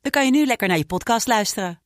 dan kan je nu lekker naar je podcast luisteren.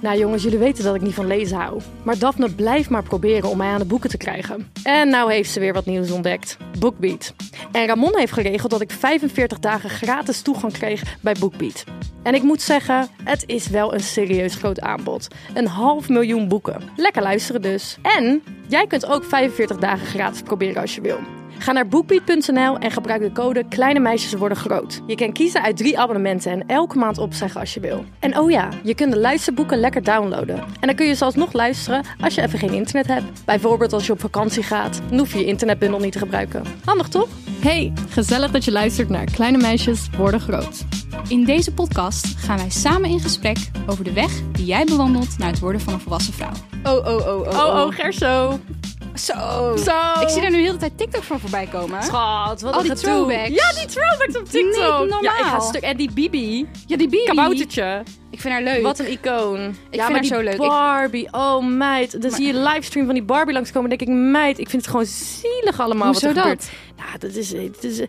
Nou jongens, jullie weten dat ik niet van lezen hou. Maar Daphne blijft maar proberen om mij aan de boeken te krijgen. En nou heeft ze weer wat nieuws ontdekt. Bookbeat. En Ramon heeft geregeld dat ik 45 dagen gratis toegang kreeg bij Bookbeat. En ik moet zeggen, het is wel een serieus groot aanbod. Een half miljoen boeken. Lekker luisteren dus. En jij kunt ook 45 dagen gratis proberen als je wil. Ga naar bookbeat.nl en gebruik de code Kleine Meisjes Worden Groot. Je kan kiezen uit drie abonnementen en elke maand opzeggen als je wil. En oh ja, je kunt de luisterboeken lekker downloaden. En dan kun je zelfs nog luisteren als je even geen internet hebt. Bijvoorbeeld als je op vakantie gaat. Dan hoef je je internetbundel niet te gebruiken. Handig toch? Hey, gezellig dat je luistert naar Kleine Meisjes Worden Groot. In deze podcast gaan wij samen in gesprek over de weg die jij bewandelt naar het worden van een volwassen vrouw. Oh, oh, oh, oh. Oh, oh, Gerso. Zo. Zo. Ik zie er nu de hele tijd TikTok van voorbij komen. Schat, wat Al die throwbacks. Ja, die throwbacks op TikTok. Niet normaal. Ja, ik ga stuk. En die Bibi. Ja, die Bibi. Kaboutertje. Ik vind haar leuk. Wat een icoon. Ik ja, vind haar zo leuk. Barbie, oh meid. Dan zie je livestream van die Barbie langskomen. Dan denk ik, meid, ik vind het gewoon zielig allemaal Hoezo wat er dat? gebeurt. Nou, dat is... Het is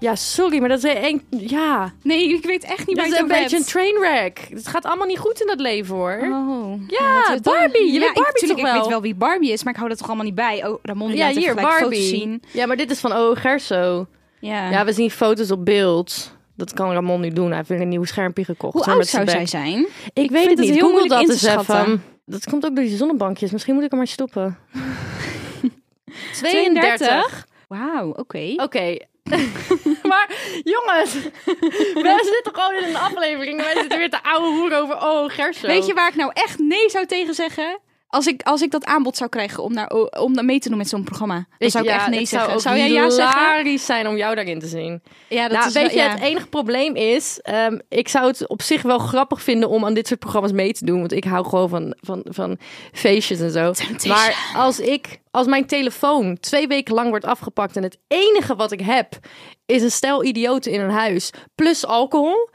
ja, sorry, maar dat is een... Ja, Nee, ik weet echt niet dat waar is je een het over beetje een trainwreck. Het gaat allemaal niet goed in dat leven, hoor. Oh. Ja, dat- Barbie. Je ja, weet ik- Barbie tuurlijk, toch Ik wel? weet wel wie Barbie is, maar ik hou dat toch allemaal niet bij. Oh, Ramon die ja, hier, Barbie. zien. Ja, maar dit is van Oh Gerso. Ja. Ja, we zien foto's op beeld. Dat kan Ramon nu doen. Hij heeft weer een nieuw schermpje gekocht. Hoe oud met zou zijn zij zijn? Ik, weet het het niet. heel Google moeilijk dat in te eens even. Dat komt ook door die zonnebankjes. Misschien moet ik hem maar stoppen. 32? Wauw, oké. Oké. maar jongens, we zitten gewoon in een aflevering en wij zitten weer te ouwe hoeren over Oh Gerso. Weet je waar ik nou echt nee zou tegen zeggen? Als ik, als ik dat aanbod zou krijgen om, naar, om mee te doen met zo'n programma, dan zou ik Ja, echt nee zeggen. Zou, jij ja zeggen? zijn om jou daarin te zien. Ja, dat nou, is weet wel- je, ja. het enige probleem is, ehm, ik zou het op zich wel grappig vinden om aan dit soort programma's mee te doen, want ik hou gewoon van, van, van feestjes en zo. Temptation. Maar als ik, als mijn telefoon twee weken lang wordt afgepakt en het enige wat ik heb is een stel idioten in een huis plus alcohol.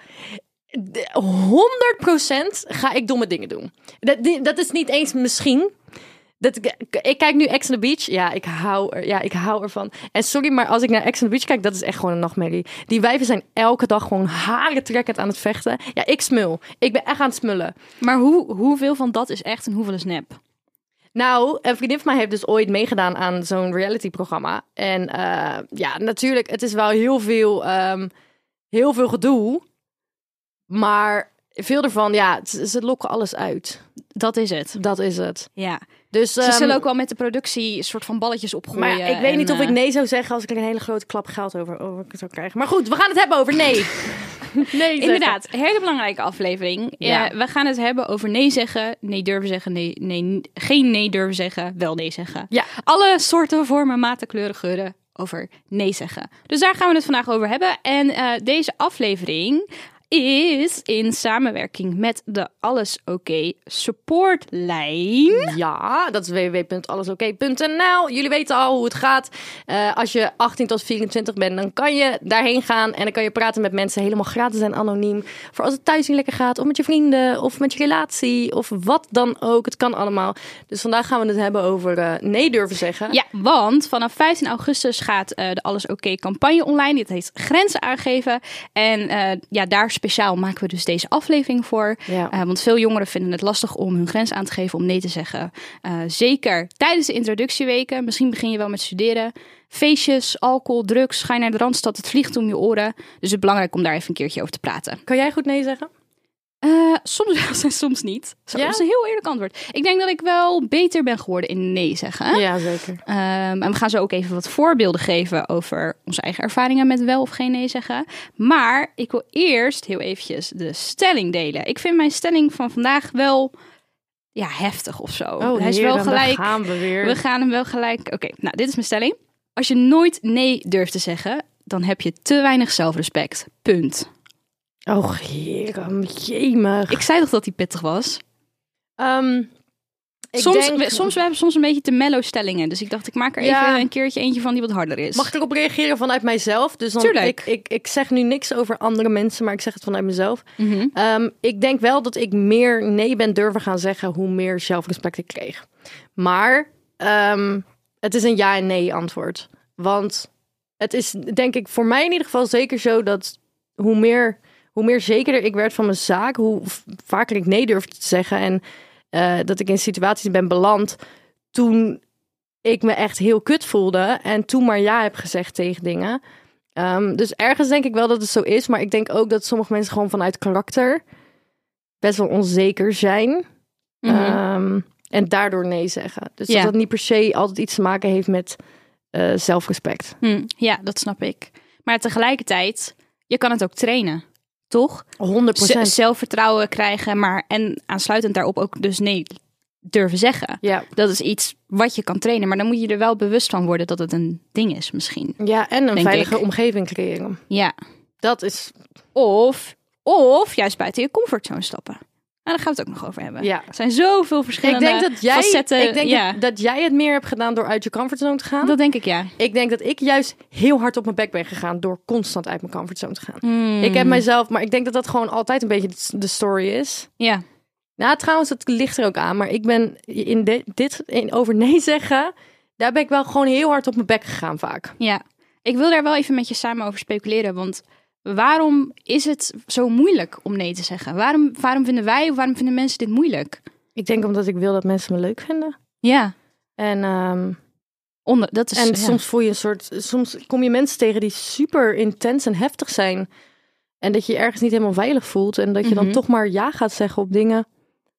De- 100% ga ik domme dingen doen. Dat, dat is niet eens misschien. Dat, ik, ik kijk nu Ex on the Beach. Ja ik, hou er, ja, ik hou ervan. En sorry, maar als ik naar Ex on the Beach kijk, dat is echt gewoon een nachtmerrie. Die wijven zijn elke dag gewoon haren trekkend aan het vechten. Ja, ik smul. Ik ben echt aan het smullen. Maar hoe, hoeveel van dat is echt en hoeveel is nep? Nou, een vriendin van mij heeft dus ooit meegedaan aan zo'n reality-programma. En eh, ja, natuurlijk, het is wel heel veel, ehm, heel veel gedoe. Maar veel ervan, ja, ze lokken alles uit. Dat is het. Dat is het. Ja. Dus, Ze ehm, zullen ook wel met de productie een soort van balletjes opgooien. Maar ik weet en, niet of ik eh, nee zou zeggen als ik een hele grote klap geld over, over zou krijgen. Maar goed, we gaan het hebben over nee. nee. Inderdaad, hele belangrijke aflevering. Ja. Ja. we gaan het hebben over nee zeggen, nee durven zeggen, nee, nee, geen nee durven zeggen, wel nee zeggen. Ja. Alle soorten, vormen, maten, kleuren, geuren over nee zeggen. Dus daar gaan we het vandaag over hebben. En eh, deze aflevering is in samenwerking met de Alles Oké supportlijn. Ja, dat is www.allesoké.nl. Jullie weten al hoe het gaat. Eh, als je 18 tot 24 bent, dan kan je daarheen gaan en dan kan je praten met mensen helemaal gratis en anoniem. Voor als het thuis niet lekker gaat, of met je vrienden, of met je relatie, of wat dan ook. Het kan allemaal. Dus vandaag gaan we het hebben over eh, nee durven zeggen. Ja, want vanaf 15 augustus gaat eh, de Alles Oké campagne online. Dit heet Grenzen aangeven. En ja, daar speciaal maken we dus deze aflevering voor. Ja. Eh, want veel jongeren vinden het lastig om hun grens aan te geven, om nee te zeggen. Eh, zeker tijdens de introductieweken. Misschien begin je wel met studeren. Feestjes, alcohol, drugs, ga je naar de Randstad, het vliegt om je oren. Dus het is belangrijk om daar even een keertje over te praten. Kan jij goed nee zeggen? Eh, soms wel en soms niet. Ja? Dat is een heel eerlijk antwoord. Ik denk dat ik wel beter ben geworden in nee zeggen. Ja, zeker. Ehm, en we gaan zo ook even wat voorbeelden geven over onze eigen ervaringen met wel of geen nee zeggen. Maar ik wil eerst heel eventjes de stelling delen. Ik vind mijn stelling van vandaag wel ja, heftig of zo. Oh, Hij is wel gelijk. Daar gaan we weer. We gaan hem wel gelijk. Oké, nou, dit is mijn stelling. Als je nooit nee durft te zeggen, dan heb je te weinig zelfrespect. Punt. Oh, jemig. Ik zei toch dat die pittig was? Ehm, ik soms, denk- we, soms we hebben soms een beetje te mellow stellingen. Dus ik dacht, ik maak er even een keertje eentje van die wat harder is. Mag ik erop reageren vanuit mijzelf? Dus dan, Tuurlijk. ik, ik, ik zeg nu niks over andere mensen, maar ik zeg het vanuit mezelf. Ehm, ik denk wel dat ik meer nee ben durven gaan zeggen hoe meer zelfrespect ik kreeg. Maar ehm, het is een ja en nee antwoord. Want het is denk ik voor mij in ieder geval zeker zo dat hoe meer, hoe meer zekerder ik werd van mijn zaak, hoe vaker ik nee durfde te zeggen en eh, dat ik in situaties ben beland toen ik me echt heel kut voelde en toen maar ja heb gezegd tegen dingen. Ehm, dus ergens denk ik wel dat het zo is, maar ik denk ook dat sommige mensen gewoon vanuit karakter best wel onzeker zijn. Mhm. Ehm, en daardoor nee zeggen. Dus Ja. dat dat niet per se altijd iets te maken heeft met eh, zelfrespect. Hm, ja, dat snap ik. Maar tegelijkertijd, je kan het ook trainen. Toch? 100 Z- zelfvertrouwen krijgen, maar en aansluitend daarop ook dus nee durven zeggen. Ja. Dat is iets wat je kan trainen, maar dan moet je er wel bewust van worden dat het een ding is misschien. ja, en een veilige ik. omgeving creëren. Ja. Dat is, Of, of juist buiten je comfortzone stappen. Nou, daar gaan we het ook nog over hebben. ja. Er zijn zoveel Ik verschillende denk dat jij, facetten. ik denk ja, dat, dat jij het meer hebt gedaan door uit je comfortzone te gaan. dat denk ik ja. Ik denk dat ik juist heel hard op mijn bek ben gegaan door constant uit mijn comfortzone te gaan. Hmm. Ik heb mijzelf, maar ik denk dat dat gewoon altijd een beetje de- story is. Ja, Nou, trouwens, het ligt er ook aan. Maar ik ben in de- dit in over nee zeggen, daar ben ik wel gewoon heel hard op mijn bek gegaan vaak. ja. Ik wil daar wel even met je samen over speculeren, want waarom is het zo moeilijk om nee te zeggen? Waarom, waarom vinden wij of waarom vinden mensen dit moeilijk? Ik denk omdat ik wil dat mensen me leuk vinden. Ja, En, ehm, onder, dat is en ja. soms voel je een soort. Soms kom je mensen tegen die super intens en heftig zijn. En dat je je ergens niet helemaal veilig voelt. En dat je dan Mhm. toch maar ja gaat zeggen op dingen.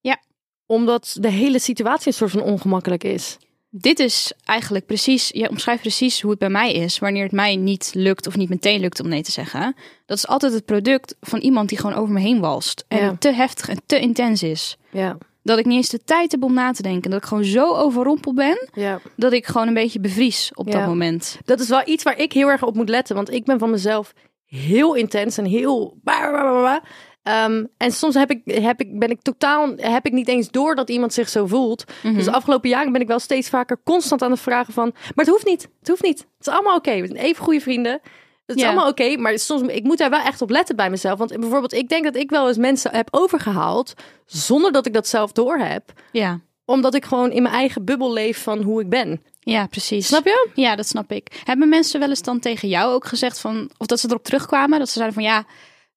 Ja. Omdat de hele situatie een soort van ongemakkelijk is. Dit is eigenlijk precies, je omschrijft precies hoe het bij mij is, wanneer het mij niet lukt of niet meteen lukt om nee te zeggen. Dat is altijd het product van iemand die gewoon over me heen walst. En Ja. te heftig en te intens is. Ja. Dat ik niet eens de tijd heb om na te denken. Dat ik gewoon zo overrompeld ben, ja. dat ik gewoon een beetje bevries op dat moment. Dat is wel iets waar ik heel erg op moet letten. Want ik ben van mezelf heel intens en heel. Ehm, en soms heb ik, heb ik, ben ik totaal, heb ik niet eens door dat iemand zich zo voelt. Dus de afgelopen jaren ben ik wel steeds vaker constant aan het vragen van... Maar het hoeft niet, het hoeft niet. Het is allemaal oké. We zijn even goede vrienden. Het is allemaal oké, maar soms, ik moet daar wel echt op letten bij mezelf. Want bijvoorbeeld, ik denk dat ik wel eens mensen heb overgehaald... zonder dat ik dat zelf door heb. Ja, Omdat ik gewoon in mijn eigen bubbel leef van hoe ik ben. ja precies. Snap je? Ja, dat snap ik. Hebben mensen wel eens dan tegen jou ook gezegd van, of dat ze erop terugkwamen, dat ze zeiden van ja,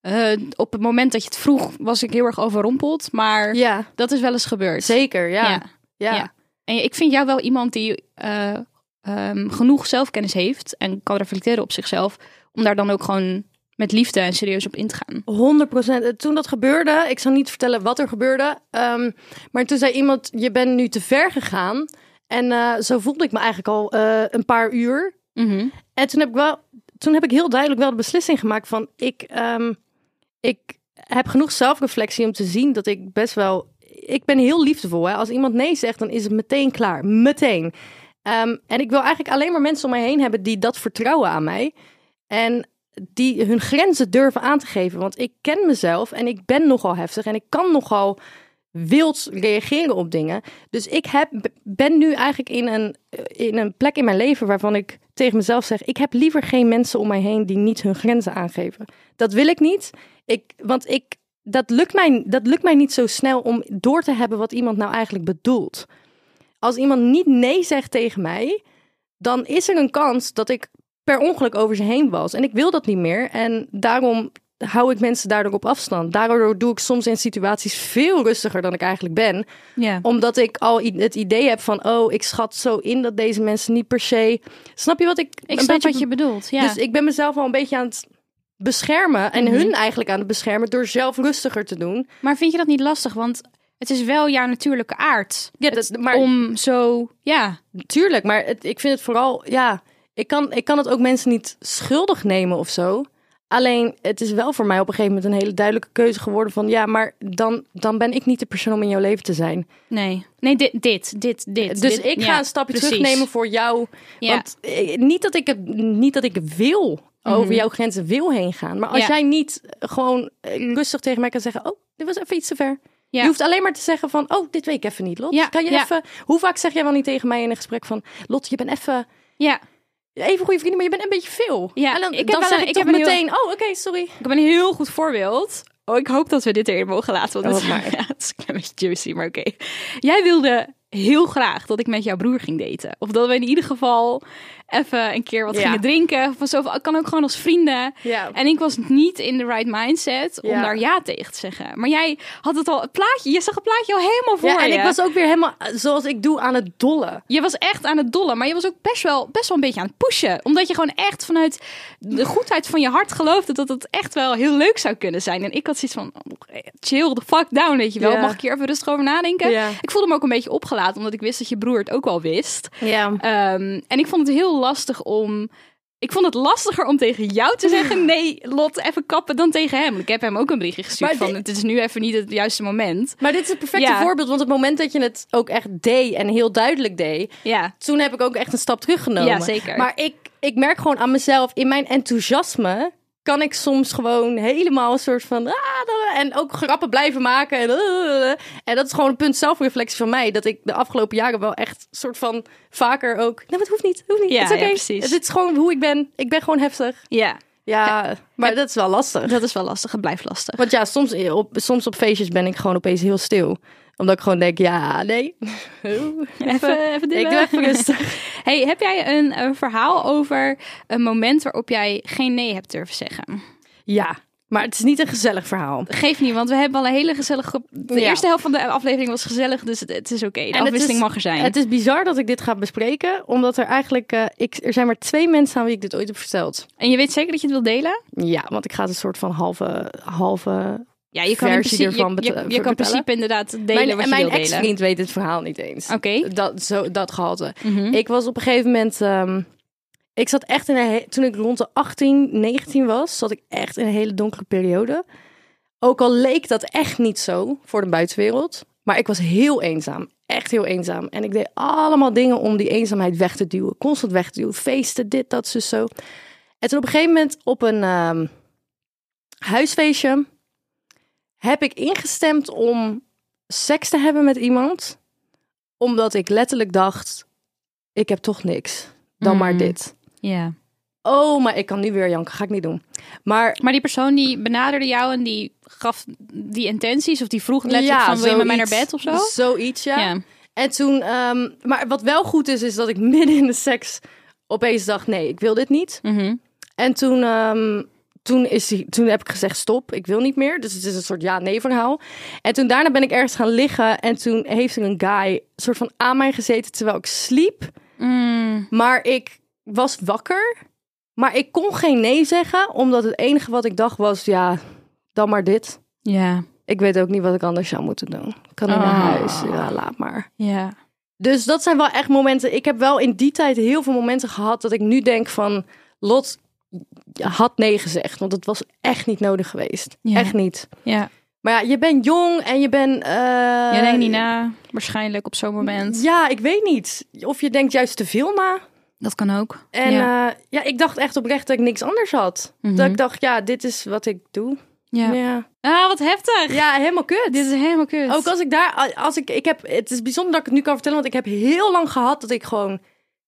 eh, op het moment dat je het vroeg was ik heel erg overrompeld, maar Ja, dat is wel eens gebeurd. zeker. Ja. Ja. ja. Ja. En ik vind jou wel iemand die eh, ehm, genoeg zelfkennis heeft en kan reflecteren op zichzelf, om daar dan ook gewoon met liefde en serieus op in te gaan. 100 procent. Toen dat gebeurde, ik zal niet vertellen wat er gebeurde. ehm, maar toen zei iemand: Je bent nu te ver gegaan. En eh, zo voelde ik me eigenlijk al eh, een paar uur. En toen heb ik wel, toen heb ik heel duidelijk wel de beslissing gemaakt van ik, ehm, ik heb genoeg zelfreflectie om te zien dat ik best wel, ik ben heel liefdevol. Hè? Als iemand nee zegt, dan is het meteen klaar, meteen. Ehm, en ik wil eigenlijk alleen maar mensen om mij heen hebben die dat vertrouwen aan mij en die hun grenzen durven aan te geven. Want ik ken mezelf en ik ben nogal heftig en ik kan nogal wild reageren op dingen. Dus ik heb, ben nu eigenlijk in een, in een plek in mijn leven waarvan ik tegen mezelf zeg: ik heb liever geen mensen om mij heen die niet hun grenzen aangeven. Dat wil ik niet. Ik, want ik, dat, lukt mij, dat lukt mij niet zo snel om door te hebben wat iemand nou eigenlijk bedoelt. Als iemand niet nee zegt tegen mij, dan is er een kans dat ik per ongeluk over ze heen was. En ik wil dat niet meer. En daarom hou ik mensen daardoor op afstand. Daardoor doe ik soms in situaties veel rustiger dan ik eigenlijk ben. Ja. Omdat ik al het idee heb van, oh, ik schat zo in dat deze mensen niet per se. Snap je wat ik? Ik een snap beetje- wat je bedoelt. Ja. Dus ik ben mezelf al een beetje aan het beschermen en Mhm. hun eigenlijk aan het beschermen door zelf rustiger te doen. Maar vind je dat niet lastig? Want het is wel jouw natuurlijke aard. Ja, dat, maar Om zo, ja, Tuurlijk, maar het, ik vind het vooral, ja, ik kan, ik kan het ook mensen niet schuldig nemen of zo. Alleen, het is wel voor mij op een gegeven moment een hele duidelijke keuze geworden van, ja, maar dan, dan ben ik niet de persoon om in jouw leven te zijn. nee. Nee, dit, dit, dit, dit. Dus dit. ik ga Ja, een stapje precies. terugnemen voor jou. Ja. Want eh, niet dat ik het, niet dat ik wil over Mhm. jouw grenzen wil heen gaan. Maar als Ja. jij niet gewoon eh, rustig tegen mij kan zeggen, oh, dit was even iets te ver. Ja. Je hoeft alleen maar te zeggen van, oh, dit weet ik even niet, Lot. Kan je even, hoe vaak zeg jij wel niet tegen mij in een gesprek van, Lot, je bent even, Ja, even goede vrienden, maar je bent een beetje veel. Ja, en dan, ik heb dan zeg een- ik, toch heb heel- meteen, oh, oké, sorry. ik heb een heel goed voorbeeld. Oh, ik hoop dat we dit erin mogen laten. Want Oh, het, maar. ja, het is een beetje juicy, maar oké. Jij wilde heel graag dat ik met jouw broer ging daten. Of dat we in ieder geval even een keer wat Ja. gingen drinken. Van zo, kan ook gewoon als vrienden. Ja. En ik was niet in de right mindset om Ja. daar ja tegen te zeggen. Maar jij had het al, het plaatje, je zag het plaatje al helemaal voor Ja, en je. ik was ook weer helemaal zoals ik doe aan het dollen. Je was echt aan het dollen, maar je was ook best wel, best wel een beetje aan het pushen. Omdat je gewoon echt vanuit de goedheid van je hart geloofde dat het echt wel heel leuk zou kunnen zijn. En ik had zoiets van, chill the fuck down, weet je wel. Mag ik hier even rustig over nadenken? Ik voelde me ook een beetje opgelaten, omdat ik wist dat je broer het ook wel wist. Ja. Ehm, en ik vond het heel lastig om... Ik vond het lastiger om tegen jou te zeggen... nee, Lot, even kappen dan tegen hem. Ik heb hem ook een berichtje gestuurd van... het is nu even niet het juiste moment. Maar dit is het perfecte Ja. voorbeeld, want het moment dat je het ook echt deed en heel duidelijk deed, Ja, toen heb ik ook echt een stap teruggenomen. Ja, zeker. Maar ik, ik merk gewoon aan mezelf, in mijn enthousiasme kan ik soms gewoon helemaal een soort van... ah, en ook grappen blijven maken. En, uh, en dat is gewoon een punt zelfreflectie van mij. Dat ik de afgelopen jaren wel echt soort van vaker ook... Nee, het hoeft niet, hoeft niet. Ja, het is oké. ja, precies. Het is gewoon hoe ik ben. Ik ben gewoon heftig. ja. Ja, maar dat is wel lastig. Dat is wel lastig. Het blijft lastig. Want ja, soms op, soms op feestjes ben ik gewoon opeens heel stil. Omdat ik gewoon denk, ja, nee. Even, even ik doe even rustig. Hey, heb jij een, een verhaal over een moment waarop jij geen nee hebt durven zeggen? Ja, maar het is niet een gezellig verhaal. Geef niet, want we hebben al een hele gezellige... De Ja. eerste helft van de aflevering was gezellig, dus het, het is oké. De En afwisseling is- mag er zijn. Het is bizar dat ik dit ga bespreken, omdat er eigenlijk, eh, ik, er zijn maar twee mensen aan wie ik dit ooit heb verteld. En je weet zeker dat je het wil delen? Ja, want ik ga het een soort van halve, halve. Ja, je kan in principe, ervan je, je, kan in principe inderdaad delen mijn wat je mijn ex-vriend weet het verhaal niet eens. Oké. Dat, zo, dat gehalte. Mhm. Ik was op een gegeven moment. ehm, ik zat echt in een. Toen ik rond de 18, 19 was, zat ik echt in een hele donkere periode. Ook al leek dat echt niet zo voor de buitenwereld. Maar ik was heel eenzaam. Echt heel eenzaam. En ik deed allemaal dingen om die eenzaamheid weg te duwen. Constant weg te duwen. Feesten, dit, dat, zo, zo. En toen op een gegeven moment op een ehm, huisfeestje heb ik ingestemd om seks te hebben met iemand. Omdat ik letterlijk dacht, ik heb toch niks. Dan maar Mm. dit. Ja. Oh, maar ik kan nu weer janken. Ga ik niet doen. Maar Maar die persoon die benaderde jou en die gaf die intenties... of die vroeg letterlijk van, wil je met mij naar bed of zo? Zoiets, ja. Ja. En toen, ehm, maar wat wel goed is, is dat ik midden in de seks opeens dacht, nee, ik wil dit niet. Mhm. En toen, ehm, toen, is hij, toen heb ik gezegd, stop, ik wil niet meer. Dus het is een soort ja-nee verhaal. En toen daarna ben ik ergens gaan liggen en toen heeft er een guy soort van aan mij gezeten terwijl ik sliep. Mm. Maar ik was wakker. Maar ik kon geen nee zeggen, omdat het enige wat ik dacht was, ja, dan maar dit. Ja. Ik weet ook niet wat ik anders zou moeten doen. Ik kan niet naar Ah. huis. Ja, laat maar. Ja. Dus dat zijn wel echt momenten. Ik heb wel in die tijd heel veel momenten gehad dat ik nu denk van... Lot had nee gezegd, want het was echt niet nodig geweest. Ja. Echt niet. Ja. Maar ja, je bent jong en je bent... eh, Jij denkt niet na, waarschijnlijk op zo'n moment. Ja, ik weet niet. Of je denkt juist te veel na. Dat kan ook. En ja. ja. ja, ik dacht echt oprecht dat ik niks anders had. Mhm. Dat ik dacht, ja, dit is wat ik doe. ja. Ja, Ah, wat heftig. ja helemaal kut. Dit is helemaal kut. Ook als ik daar, als ik, ik heb, het is bijzonder dat ik het nu kan vertellen, want ik heb heel lang gehad dat ik gewoon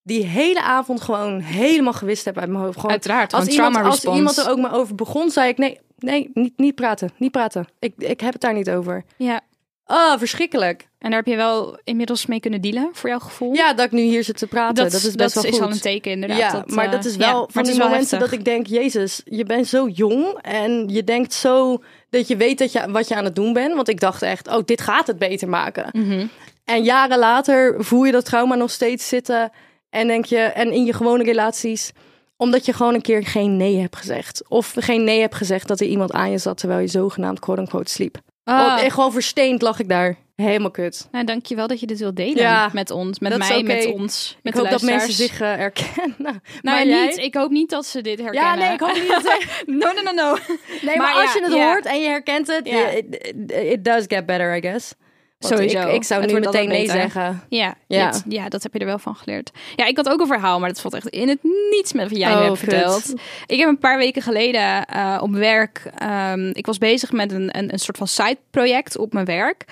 die hele avond gewoon helemaal gewist heb uit mijn hoofd. Gewoon, Uiteraard, als iemand, als response. iemand er ook maar over begon, zei ik nee, nee, niet, niet praten, niet praten. Ik, ik heb het daar niet over. Ja. Oh, verschrikkelijk. En daar heb je wel inmiddels mee kunnen dealen, voor jouw gevoel? Ja, dat ik nu hier zit te praten, dat, is best wel is goed. al een teken inderdaad. ja, dat, maar eh, dat is ja, wel maar van die is wel momenten heftig. dat ik denk, Jezus, je bent zo jong en je denkt zo dat je weet dat je, wat je aan het doen bent. Want ik dacht echt, oh, dit gaat het beter maken. Mhm. En jaren later voel je dat trauma nog steeds zitten. En denk je, en in je gewone relaties, omdat je gewoon een keer geen nee hebt gezegd. Of geen nee hebt gezegd dat er iemand aan je zat terwijl je zogenaamd quote-unquote sliep. Ah. Oh, en gewoon versteend lag ik daar. Helemaal kut. Nou, dankjewel dat je dit wil delen Ja, met ons, met mij, met ons, met ik hoop dat mensen zich eh, herkennen. Nou, maar niet. Ik hoop niet dat ze dit herkennen. Ja, nee, ik hoop niet dat zij... No, no, no, no. Nee, maar, Maar als ja, je het ja. hoort en je herkent het, it, it- it does get better, I guess. Want Sowieso. Ik, ik zou Het nu meteen nee zeggen. Ja, Ja. ja, dat heb je er wel van geleerd. Ja, ik had ook een verhaal, maar dat valt echt in het niets met wat jij Oh, hebt verteld. Ik heb een paar weken geleden eh, op werk, ehm, ik was bezig met een, een, een soort van side-project op mijn werk.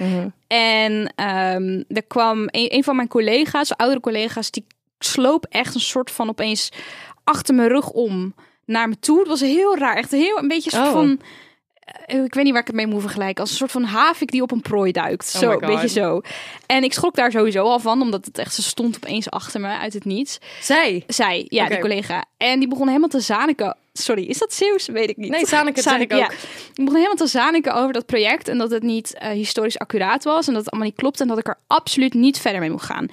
En ehm, er kwam een, een van mijn collega's, oudere collega's, die sloop echt een soort van opeens achter mijn rug om naar me toe. Het was heel raar, echt heel een beetje soort Oh. van... eh, Ik weet niet waar ik het mee moet vergelijken. Als een soort van havik die op een prooi duikt. Oh zo, een beetje zo. En ik schrok daar sowieso al van, omdat het echt, ze stond opeens achter me uit het niets. Zij. Zij, ja, die collega. En die begon helemaal te zaniken. Sorry, is dat Zeeuws? Weet ik niet. Nee, zaniken ik ook. Ja. Die begon helemaal te zaniken over dat project en dat het niet eh, historisch accuraat was en dat het allemaal niet klopt en dat ik er absoluut niet verder mee moest gaan.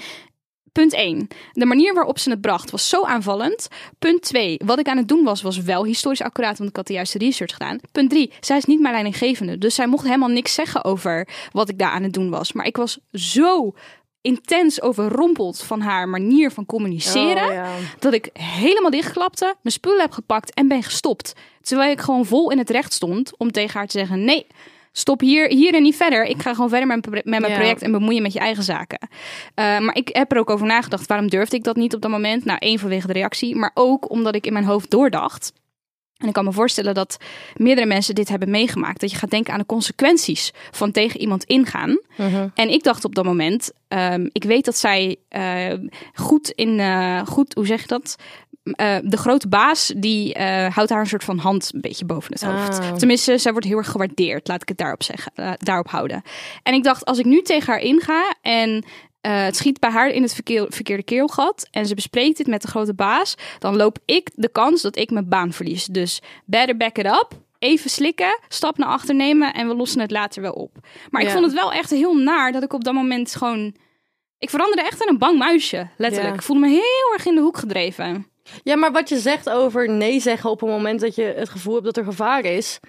Punt 1. De manier waarop ze het bracht was zo aanvallend. Punt 2. Wat ik aan het doen was, was wel historisch accuraat, want ik had de juiste research gedaan. Punt 3. Zij is niet mijn leidinggevende, dus zij mocht helemaal niks zeggen over wat ik daar aan het doen was. Maar ik was zo intens overrompeld van haar manier van communiceren Oh, ja. dat ik helemaal dichtklapte, mijn spullen heb gepakt en ben gestopt. Terwijl ik gewoon vol in het recht stond om tegen haar te zeggen: nee. Stop hier, hier en niet verder. Ik ga gewoon verder met, met mijn Ja. project en bemoeien met je eigen zaken. Eh, maar ik heb er ook over nagedacht. Waarom durfde ik dat niet op dat moment? Nou, één vanwege de reactie. Maar ook omdat ik in mijn hoofd doordacht. En ik kan me voorstellen dat meerdere mensen dit hebben meegemaakt. Dat je gaat denken aan de consequenties van tegen iemand ingaan. En ik dacht op dat moment, ehm, ik weet dat zij eh, goed in, eh, goed, hoe zeg je dat? Eh, de grote baas, die eh, houdt haar een soort van hand een beetje boven het hoofd. Ah. Tenminste, zij wordt heel erg gewaardeerd, laat ik het daarop zeggen, eh, daarop houden. En ik dacht, als ik nu tegen haar inga en het schiet bij haar in het verkeer- verkeerde keelgat en ze bespreekt dit met de grote baas, dan loop ik de kans dat ik mijn baan verlies. Dus better back it up. Even slikken, stap naar achter nemen en we lossen het later wel op. Maar ik vond het wel echt heel naar dat ik op dat moment gewoon. Ik veranderde echt in een bang muisje, letterlijk. Ja. Ik voelde me heel erg in de hoek gedreven. Ja, maar wat je zegt over nee zeggen op een moment dat je het gevoel hebt dat er gevaar is.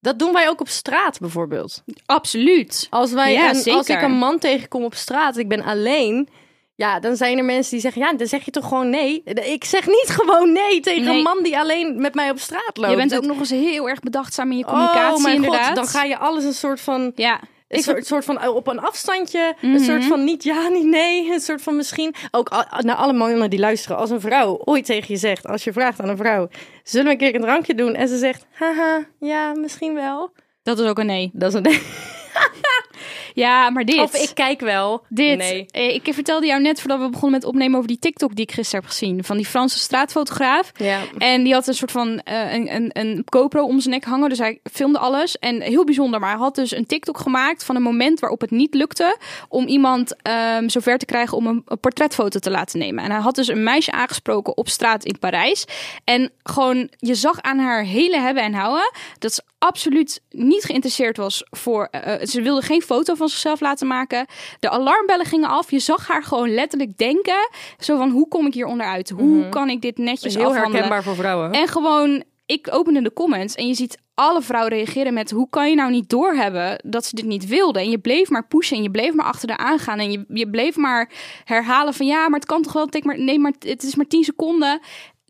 Dat doen wij ook op straat bijvoorbeeld. Absoluut. Als, wij Ja, een, als ik een man tegenkom op straat, ik ben alleen. Ja, dan zijn er mensen die zeggen, ja, dan zeg je toch gewoon nee. Ik zeg niet gewoon nee tegen Nee. een man die alleen met mij op straat loopt. Je bent Dat- ook nog eens heel erg bedachtzaam in je communicatie, oh mijn inderdaad. god, dan ga je alles een soort van... Ja, Een soort, soort van eh, op een afstandje. Een Mhm. soort van niet ja, niet nee. Een soort van misschien. Ook a- naar alle mannen die luisteren. Als een vrouw ooit tegen je zegt. Als je vraagt aan een vrouw. Zullen we een keer een drankje doen? En ze zegt. Haha, ja, misschien wel. dat is ook een nee. Dat is een nee. Ja, maar dit. Of ik kijk wel. Dit. Nee. Eh, Ik vertelde jou net voordat we begonnen met opnemen over die TikTok die ik gisteren heb gezien. Van die Franse straatfotograaf. Ja. En die had een soort van eh, een, een, een GoPro om zijn nek hangen. Dus hij filmde alles. En heel bijzonder. Maar hij had dus een TikTok gemaakt van een moment waarop het niet lukte om iemand ehm zover te krijgen om een, een portretfoto te laten nemen. En hij had dus een meisje aangesproken op straat in Parijs. En gewoon, je zag aan haar hele hebben en houden dat ze absoluut niet geïnteresseerd was voor. eh, ze wilde geen foto van zichzelf laten maken. De alarmbellen gingen af. Je zag haar gewoon letterlijk denken: zo van hoe kom ik hier onderuit? Hoe kan ik dit netjes Heel afhandelen? herkenbaar voor vrouwen. En gewoon, ik opende de comments en je ziet alle vrouwen reageren met... hoe kan je nou niet doorhebben dat ze dit niet wilden? En je bleef maar pushen en je bleef maar achter de aangaan. En je, je bleef maar herhalen van... ja, maar het kan toch wel, maar, nee, maar het is maar 10 seconden.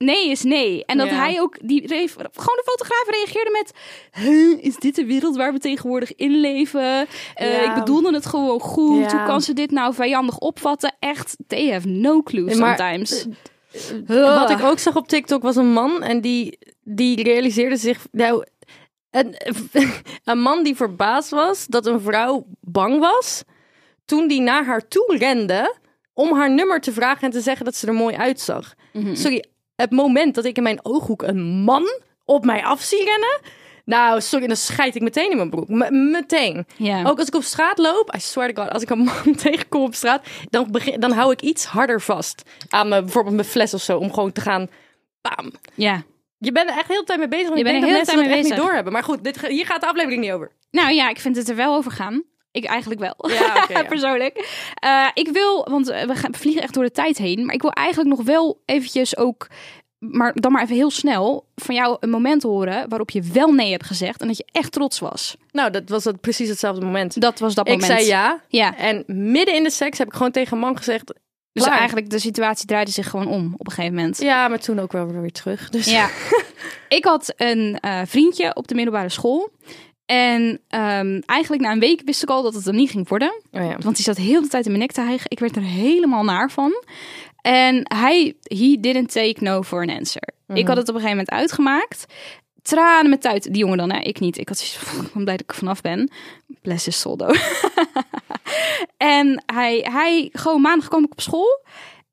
Nee is nee. En dat Ja. hij ook, die, gewoon de fotograaf reageerde met... "Huh, is dit de wereld waar we tegenwoordig in leven? Eh, Ja. Ik bedoelde het gewoon goed. Hoe kan ze dit nou vijandig opvatten? Echt, they have no clue Maar- sometimes. Wat ik ook zag op TikTok was een man en die, die realiseerde zich. Nou, een, een man die verbaasd was dat een vrouw bang was. toen die naar haar toe rende. om haar nummer te vragen en te zeggen dat ze er mooi uitzag. Mhm. Sorry, het moment dat ik in mijn ooghoek een man op mij af zie rennen. Nou, sorry, dan scheid ik meteen in mijn broek. M- meteen. Ook als ik op straat loop, I swear to God, als ik een man tegenkom op straat, dan, begin, dan hou ik iets harder vast aan me, bijvoorbeeld mijn fles of zo, om gewoon te gaan, bam. ja. Je bent er echt heel de tijd mee bezig, want Je ik bent denk er dat heel de mensen tijd echt mee niet doorhebben. Maar goed, dit, hier gaat de aflevering niet over. Nou ja, ik vind het er wel over gaan. Ik eigenlijk wel. Ja. Persoonlijk. Eh, ik wil, want we gaan vliegen echt door de tijd heen. Maar ik wil eigenlijk nog wel eventjes ook, maar dan maar even heel snel, van jou een moment horen waarop je wel nee hebt gezegd en dat je echt trots was. Nou, dat was het, precies hetzelfde moment. Dat was dat ik moment. zei ja. Ja. En midden in de seks heb ik gewoon tegen een man gezegd, Dus klaar. eigenlijk de situatie draaide zich gewoon om op een gegeven moment. Ja, maar toen ook wel weer terug. Dus Ja. ik had een eh, vriendje op de middelbare school. En ehm, eigenlijk na een week wist ik al dat het er niet ging worden. Oh ja. Want die zat heel de tijd in mijn nek te hijgen. Ik werd er helemaal naar van. En hij, he didn't take no for an answer. Ik had het op een gegeven moment uitgemaakt. Tranen met tuit. Die jongen dan, hè? ik niet. Ik had zoiets van, blij dat ik er vanaf ben. Bless his though. en hij, hij, gewoon maandag kwam ik op school.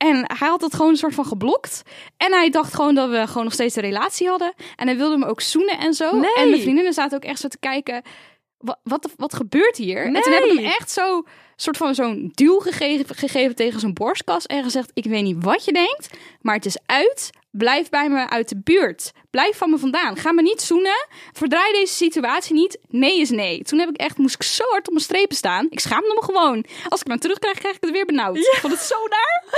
En hij had het gewoon een soort van geblokt. En hij dacht gewoon dat we gewoon nog steeds een relatie hadden. En hij wilde me ook zoenen en zo. Nee. En mijn vriendinnen zaten ook echt zo te kijken. Wat, wat, wat gebeurt hier? En toen heb ik hem echt zo soort van zo'n duw gegeven, gegeven tegen zijn borstkas. En gezegd, ik weet niet wat je denkt. Maar het is uit. Blijf bij me uit de buurt. Blijf van me vandaan. Ga me niet zoenen. Verdraai deze situatie niet. Nee is nee. Toen heb ik echt, moest ik zo hard op mijn strepen staan. Ik schaamde me gewoon. Als ik hem terugkrijg, krijg ik het weer benauwd. Ik vond het zo naar.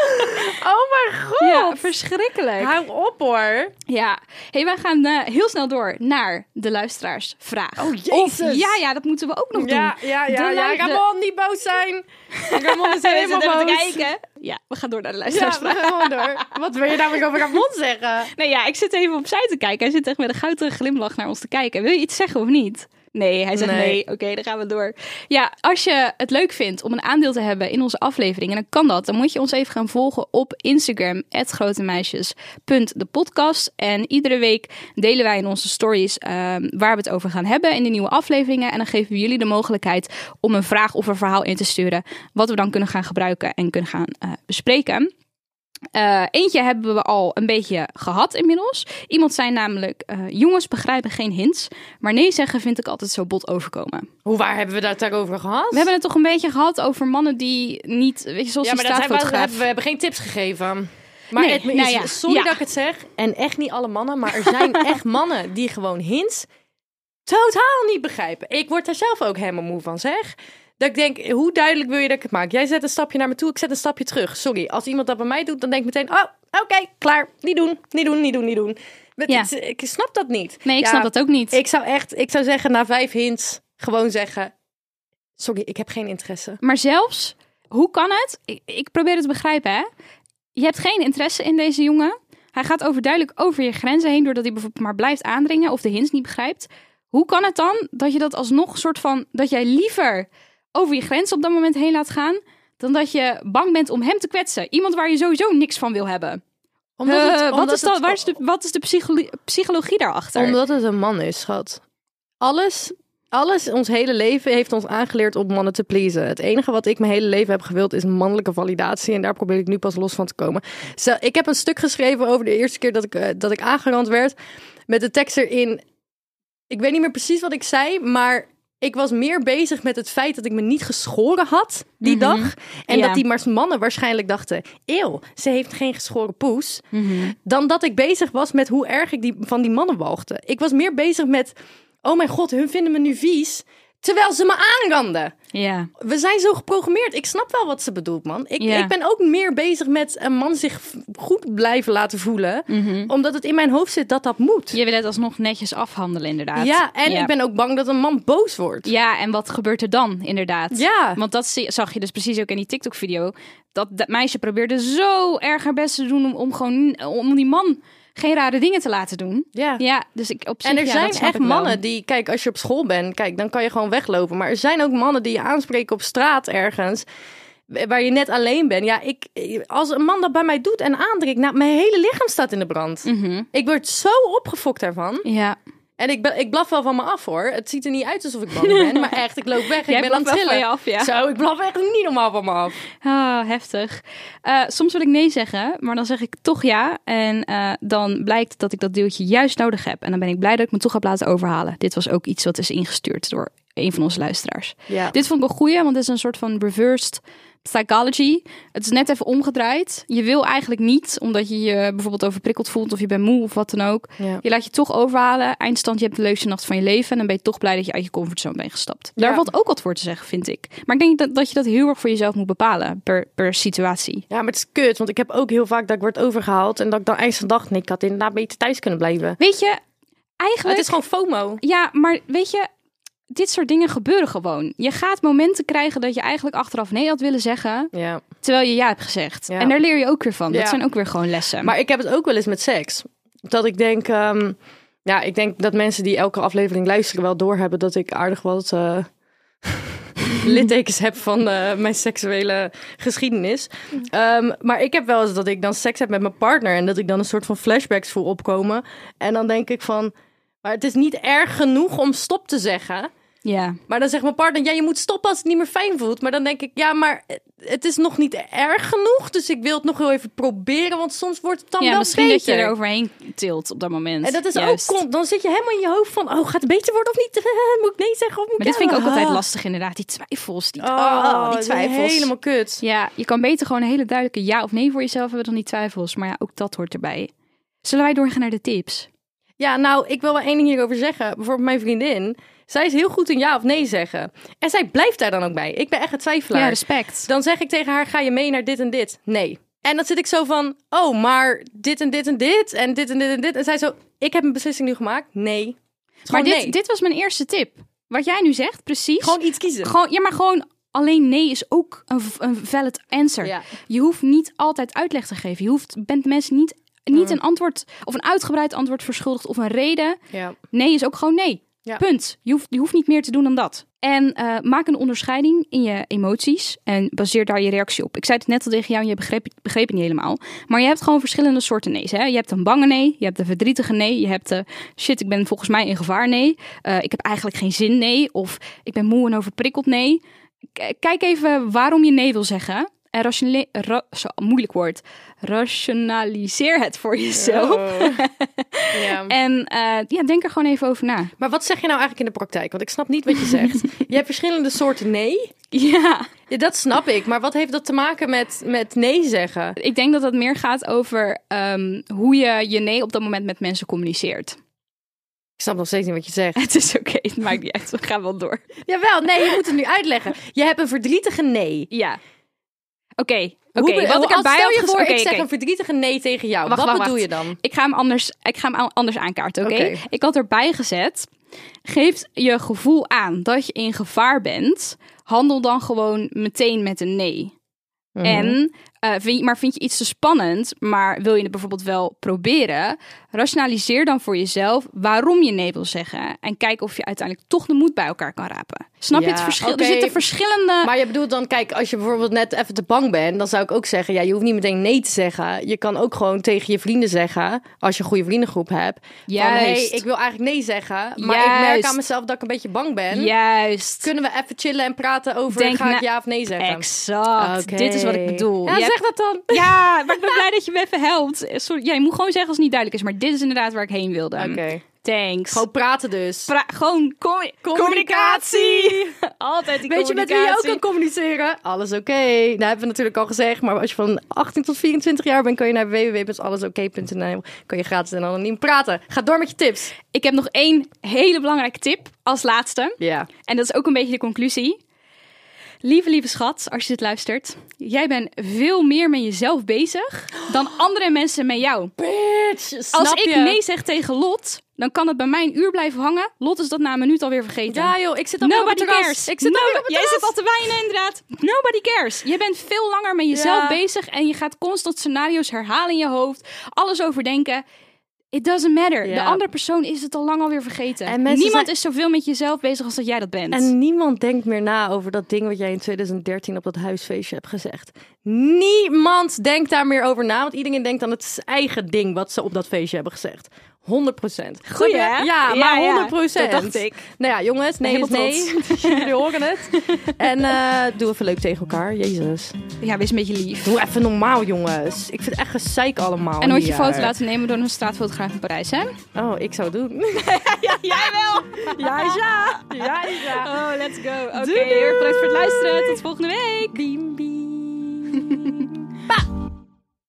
Oh mijn god. Ja, verschrikkelijk. Hou op hoor. Ja, hey, wij gaan eh, heel snel door naar de luisteraarsvraag. Oh, Of, Jezus. ja, ja, dat moeten we ook nog Ja, doen. ja, De ja, ja. de- Ramon, niet boos zijn. Ramon is helemaal boos. te kijken. Ja, we gaan door naar de Ja, luisteraarsvraag. we gaan gewoon door. Wat wil je namelijk over Ramon zeggen? Nee, ja, ik zit even opzij te kijken. Hij zit echt met een gouden glimlach naar ons te kijken. Wil je iets zeggen of niet? Nee, hij zegt nee. Nee. Oké, dan gaan we door. Ja, als je het leuk vindt om een aandeel te hebben in onze aflevering, en dan kan dat, dan moet je ons even gaan volgen op Instagram, grotemeisjes.depodcast. En iedere week delen wij in onze stories ehm, waar we het over gaan hebben in de nieuwe afleveringen. En dan geven we jullie de mogelijkheid om een vraag of een verhaal in te sturen, wat we dan kunnen gaan gebruiken en kunnen gaan eh, bespreken. Eh, eentje hebben we al een beetje gehad inmiddels. Iemand zei namelijk: eh, Jongens begrijpen geen hints. Maar nee zeggen vind ik altijd zo bot overkomen. Hoe waar hebben we dat daarover gehad? We hebben het toch een beetje gehad over mannen die niet. Weet je, zoals ja, maar dat hebben we, hebben, we hebben geen tips gegeven. Maar Nee, het is, nou ja, sorry ja. dat ik het zeg. En echt niet alle mannen. Maar er zijn echt mannen die gewoon hints totaal niet begrijpen. Ik word daar zelf ook helemaal moe van, zeg. Dat ik denk, hoe duidelijk wil je dat ik het maak? Jij zet een stapje naar me toe, ik zet een stapje terug. Sorry, als iemand dat bij mij doet, dan denk ik meteen... Oh, oké, klaar. Niet doen, niet doen, niet doen, niet doen. Ja. het- Ik snap dat niet. Nee, ik Ja, snap dat ook niet. Ik zou echt, ik zou zeggen, na vijf hints, gewoon zeggen... Sorry, ik heb geen interesse. Maar zelfs, hoe kan het? Ik, ik probeer het te begrijpen, hè? Je hebt geen interesse in deze jongen. Hij gaat overduidelijk over je grenzen heen doordat hij bijvoorbeeld maar blijft aandringen of de hints niet begrijpt. Hoe kan het dan dat je dat alsnog soort van dat jij liever over je grens op dat moment heen laat gaan dan dat je bang bent om hem te kwetsen? Iemand waar je sowieso niks van wil hebben. Omdat Eh, het- wat, omdat is dat, het- waar is de, wat is de psycholo- psychologie daarachter? Omdat het een man is, schat. Alles, alles, ons hele leven heeft ons aangeleerd om mannen te pleasen. Het enige wat ik mijn hele leven heb gewild is mannelijke validatie. En daar probeer ik nu pas los van te komen. Zo, ik heb een stuk geschreven over de eerste keer dat ik, eh, dat ik aangerand werd. Met de tekst erin. Ik weet niet meer precies wat ik zei, maar ik was meer bezig met het feit dat ik me niet geschoren had die dag. En Mhm. Ja. dat die maar mannen waarschijnlijk dachten: eeuw, ze heeft geen geschoren poes Mhm. dan dat ik bezig was met hoe erg ik die, van die mannen walgde. Ik was meer bezig met, oh mijn god, hun vinden me nu vies, terwijl ze me aanranden. Ja. We zijn zo geprogrammeerd. Ik snap wel wat ze bedoelt, man. Ik, Ja. ik ben ook meer bezig met een man zich goed blijven laten voelen, omdat het in mijn hoofd zit dat dat moet. Je wil het alsnog netjes afhandelen, inderdaad. Ja, en ik ben ook bang dat een man boos wordt. Ja, en wat gebeurt er dan, inderdaad? Ja. Want dat zag je dus precies ook in die TikTok-video. Dat dat meisje probeerde zo erg haar best te doen om, om gewoon om die man geen rare dingen te laten doen. Ja. Ja, dus ik op zich, En er ja, zijn echt mannen die, kijk, als je op school bent, kijk, dan kan je gewoon weglopen. Maar er zijn ook mannen die je aanspreken op straat ergens, waar je net alleen bent. Ja, ik, als een man dat bij mij doet en aandringt, nou, mijn hele lichaam staat in de brand. Mhm. Ik word zo opgefokt daarvan. Ja, En ik, ben, ik blaf wel van me af hoor. Het ziet er niet uit alsof ik bang ben, maar echt, ik loop weg. Jij ik ben aan het wel van trillen. je af, ja. Zo, ik blaf echt niet normaal van me af. ah, heftig. Eh, soms wil ik nee zeggen, maar dan zeg ik toch ja. En eh, dan blijkt dat ik dat deeltje juist nodig heb. En dan ben ik blij dat ik me toch heb laten overhalen. Dit was ook iets wat is ingestuurd door een van onze luisteraars. Ja. Dit vond ik wel goeie, want het is een soort van reversed psychology. Het is net even omgedraaid. Je wil eigenlijk niet, omdat je je bijvoorbeeld overprikkeld voelt of je bent moe of wat dan ook. Ja. Je laat je toch overhalen. Eindstand, je hebt de leukste nacht van je leven. En dan ben je toch blij dat je uit je comfortzone bent gestapt. Daar Ja. valt ook wat voor te zeggen, vind ik. Maar ik denk dat, dat je dat heel erg voor jezelf moet bepalen per, per situatie. Ja, maar het is kut, want ik heb ook heel vaak dat ik word overgehaald en dat ik dan eindstand dacht, nee, ik had inderdaad beter thuis kunnen blijven. Weet je, eigenlijk... Het is gewoon FOMO. Ja, maar weet je, dit soort dingen gebeuren gewoon. Je gaat momenten krijgen dat je eigenlijk achteraf nee had willen zeggen, Ja. terwijl je ja hebt gezegd. Ja. En daar leer je ook weer van. Dat Ja. zijn ook weer gewoon lessen. Maar ik heb het ook wel eens met seks. Dat ik denk, ehm, Ja, ik denk dat mensen die elke aflevering luisteren wel doorhebben dat ik aardig wat eh, littekens heb van eh, mijn seksuele geschiedenis. Ehm, maar ik heb wel eens dat ik dan seks heb met mijn partner en dat ik dan een soort van flashbacks voel opkomen. En dan denk ik van, maar het is niet erg genoeg om stop te zeggen. Ja. Maar dan zegt mijn partner, ja, je moet stoppen als het niet meer fijn voelt. Maar dan denk ik, ja, maar het is nog niet erg genoeg. Dus ik wil het nog wel even proberen, want soms wordt het dan ja, wel misschien beter. dat je er overheen tilt op dat moment. En dat is Juist. ook, dan zit je helemaal in je hoofd van, oh, gaat het beter worden of niet? moet ik nee zeggen of moet Maar ik dit vind ik ook altijd lastig inderdaad, die twijfels. Die, Oh, oh, die twijfels. helemaal kut. Ja, je kan beter gewoon een hele duidelijke ja of nee voor jezelf hebben dan die twijfels. Maar ja, ook dat hoort erbij. Zullen wij doorgaan naar de tips? Ja, nou, ik wil wel één ding hierover zeggen. Bijvoorbeeld mijn vriendin, zij is heel goed in ja of nee zeggen. En zij blijft daar dan ook bij. Ik ben echt een twijfelaar. Ja, respect. Dan zeg ik tegen haar, ga je mee naar dit en dit? Nee. En dan zit ik zo van, oh, maar dit en dit en dit en dit en dit en dit. En zij zo, ik heb een beslissing nu gemaakt. Nee. Het Maar dit, nee. dit was mijn eerste tip. Wat jij nu zegt, precies. Gewoon iets kiezen. Gewoon, ja, maar gewoon alleen nee is ook een, een valid answer. Ja. Je hoeft niet altijd uitleg te geven. Je hoeft, bent mensen niet, niet een antwoord of een uitgebreid antwoord verschuldigd of een reden. Ja. Nee is ook gewoon nee. Punt. Je hoeft, je hoeft niet meer te doen dan dat. En eh, maak een onderscheiding in je emoties en baseer daar je reactie op. Ik zei het net al tegen jou en je begreep, het niet helemaal. Maar je hebt gewoon verschillende soorten nee's. Hè? Je hebt een bange nee, je hebt de verdrietige nee, je hebt de shit, ik ben volgens mij in gevaar nee. Eh, ik heb eigenlijk geen zin nee. Of ik ben moe en overprikkeld nee. Kijk even waarom je nee wil zeggen. En ra- zo moeilijk woord. Rationaliseer het voor jezelf. Ja. En eh, ja, denk er gewoon even over na. Maar wat zeg je nou eigenlijk in de praktijk? Want ik snap niet wat je zegt. je hebt verschillende soorten nee. Ja, Ja, dat snap ik. Maar wat heeft dat te maken met, met nee zeggen? ik denk dat het meer gaat over ehm, hoe je je nee op dat moment met mensen communiceert. Ik snap nog steeds niet wat je zegt. Het is oké, het maakt niet uit. We gaan wel door. Jawel, nee, je moet het nu uitleggen. Je hebt een verdrietige nee. Ja. Oké, oké. be- Wat ik erbij stel je voor, ik zeg een verdrietige nee tegen jou. Wacht, wat wacht, bedoel wacht. je dan? Ik ga hem anders, ik ga hem anders aankaarten, oké? Ik had erbij gezet. Geeft je gevoel aan dat je in gevaar bent. Handel dan gewoon meteen met een nee. Mhm. En, eh, vind je, maar vind je iets te spannend, maar wil je het bijvoorbeeld wel proberen? Rationaliseer dan voor jezelf waarom je nee wil zeggen. En kijk of je uiteindelijk toch de moed bij elkaar kan rapen. Snap je Ja, het verschil? Er zitten verschillende... Maar je bedoelt dan, kijk, als je bijvoorbeeld net even te bang bent, dan zou ik ook zeggen, ja, je hoeft niet meteen nee te zeggen. Je kan ook gewoon tegen je vrienden zeggen, als je een goede vriendengroep hebt, van, Juist. hey, ik wil eigenlijk nee zeggen, maar ik merk aan mezelf dat ik een beetje bang ben. Juist. Kunnen we even chillen en praten over, Denk ga ik ja of nee zeggen? Exact. Dit is wat ik bedoel. Ja, Je zeg hebt- dat dan. Ja, maar ik ben blij dat je me even helpt. Sorry, ja, je moet gewoon zeggen als het niet duidelijk is. Maar dit is inderdaad waar ik heen wilde. Oké. Thanks. Gewoon praten dus. Pra- gewoon commu- Communicatie. Altijd die Weet je met wie je ook communicatie. kan communiceren? Alles oké. Nou hebben we natuurlijk al gezegd. Maar als je van 18 tot 24 jaar bent, kan je naar www.allesoké.nl. Kan je gratis en anoniem praten. Ga door met je tips. Ik heb nog één hele belangrijke tip als laatste. Ja. En dat is ook een beetje de conclusie. Lieve, lieve schat, als je dit luistert. Jij bent veel meer met jezelf bezig dan andere mensen met jou. Bitch, snap Als ik je? nee zeg tegen Lot, dan kan het bij mij een uur blijven hangen. Lot is dat na een minuut alweer vergeten. Ja joh, ik zit alweer op het Nobody cares. Ik zit No- op het Jij zit al te wijnen inderdaad. Nobody cares. Je bent veel langer met jezelf Ja. bezig en je gaat constant scenario's herhalen in je hoofd. Alles overdenken. It doesn't matter. Ja. De andere persoon is het al lang alweer vergeten. En Niemand zijn- is zoveel met jezelf bezig als dat jij dat bent. En niemand denkt meer na over dat ding wat jij in 2013 op dat huisfeestje hebt gezegd. Niemand denkt daar meer over na, want iedereen denkt aan het eigen ding wat ze op dat feestje hebben gezegd. 100 procent. Goeie, hè? Ja, maar ja. 100 procent. Dat dacht ik. Nou ja, jongens, nee is nee. Jullie horen het. En eh, doe even leuk tegen elkaar. Jezus. Ja, wees een beetje lief. Doe even normaal, jongens. Ik vind het echt gezeik allemaal. En nooit je foto laten nemen door een straatfotograaf in Parijs, hè? Oh, ik zou het doen. Ja, jij wel. ja, ja. Ja, ja. Oh, let's go. Oké, erg bedankt voor het luisteren. Tot volgende week. Biem, biem.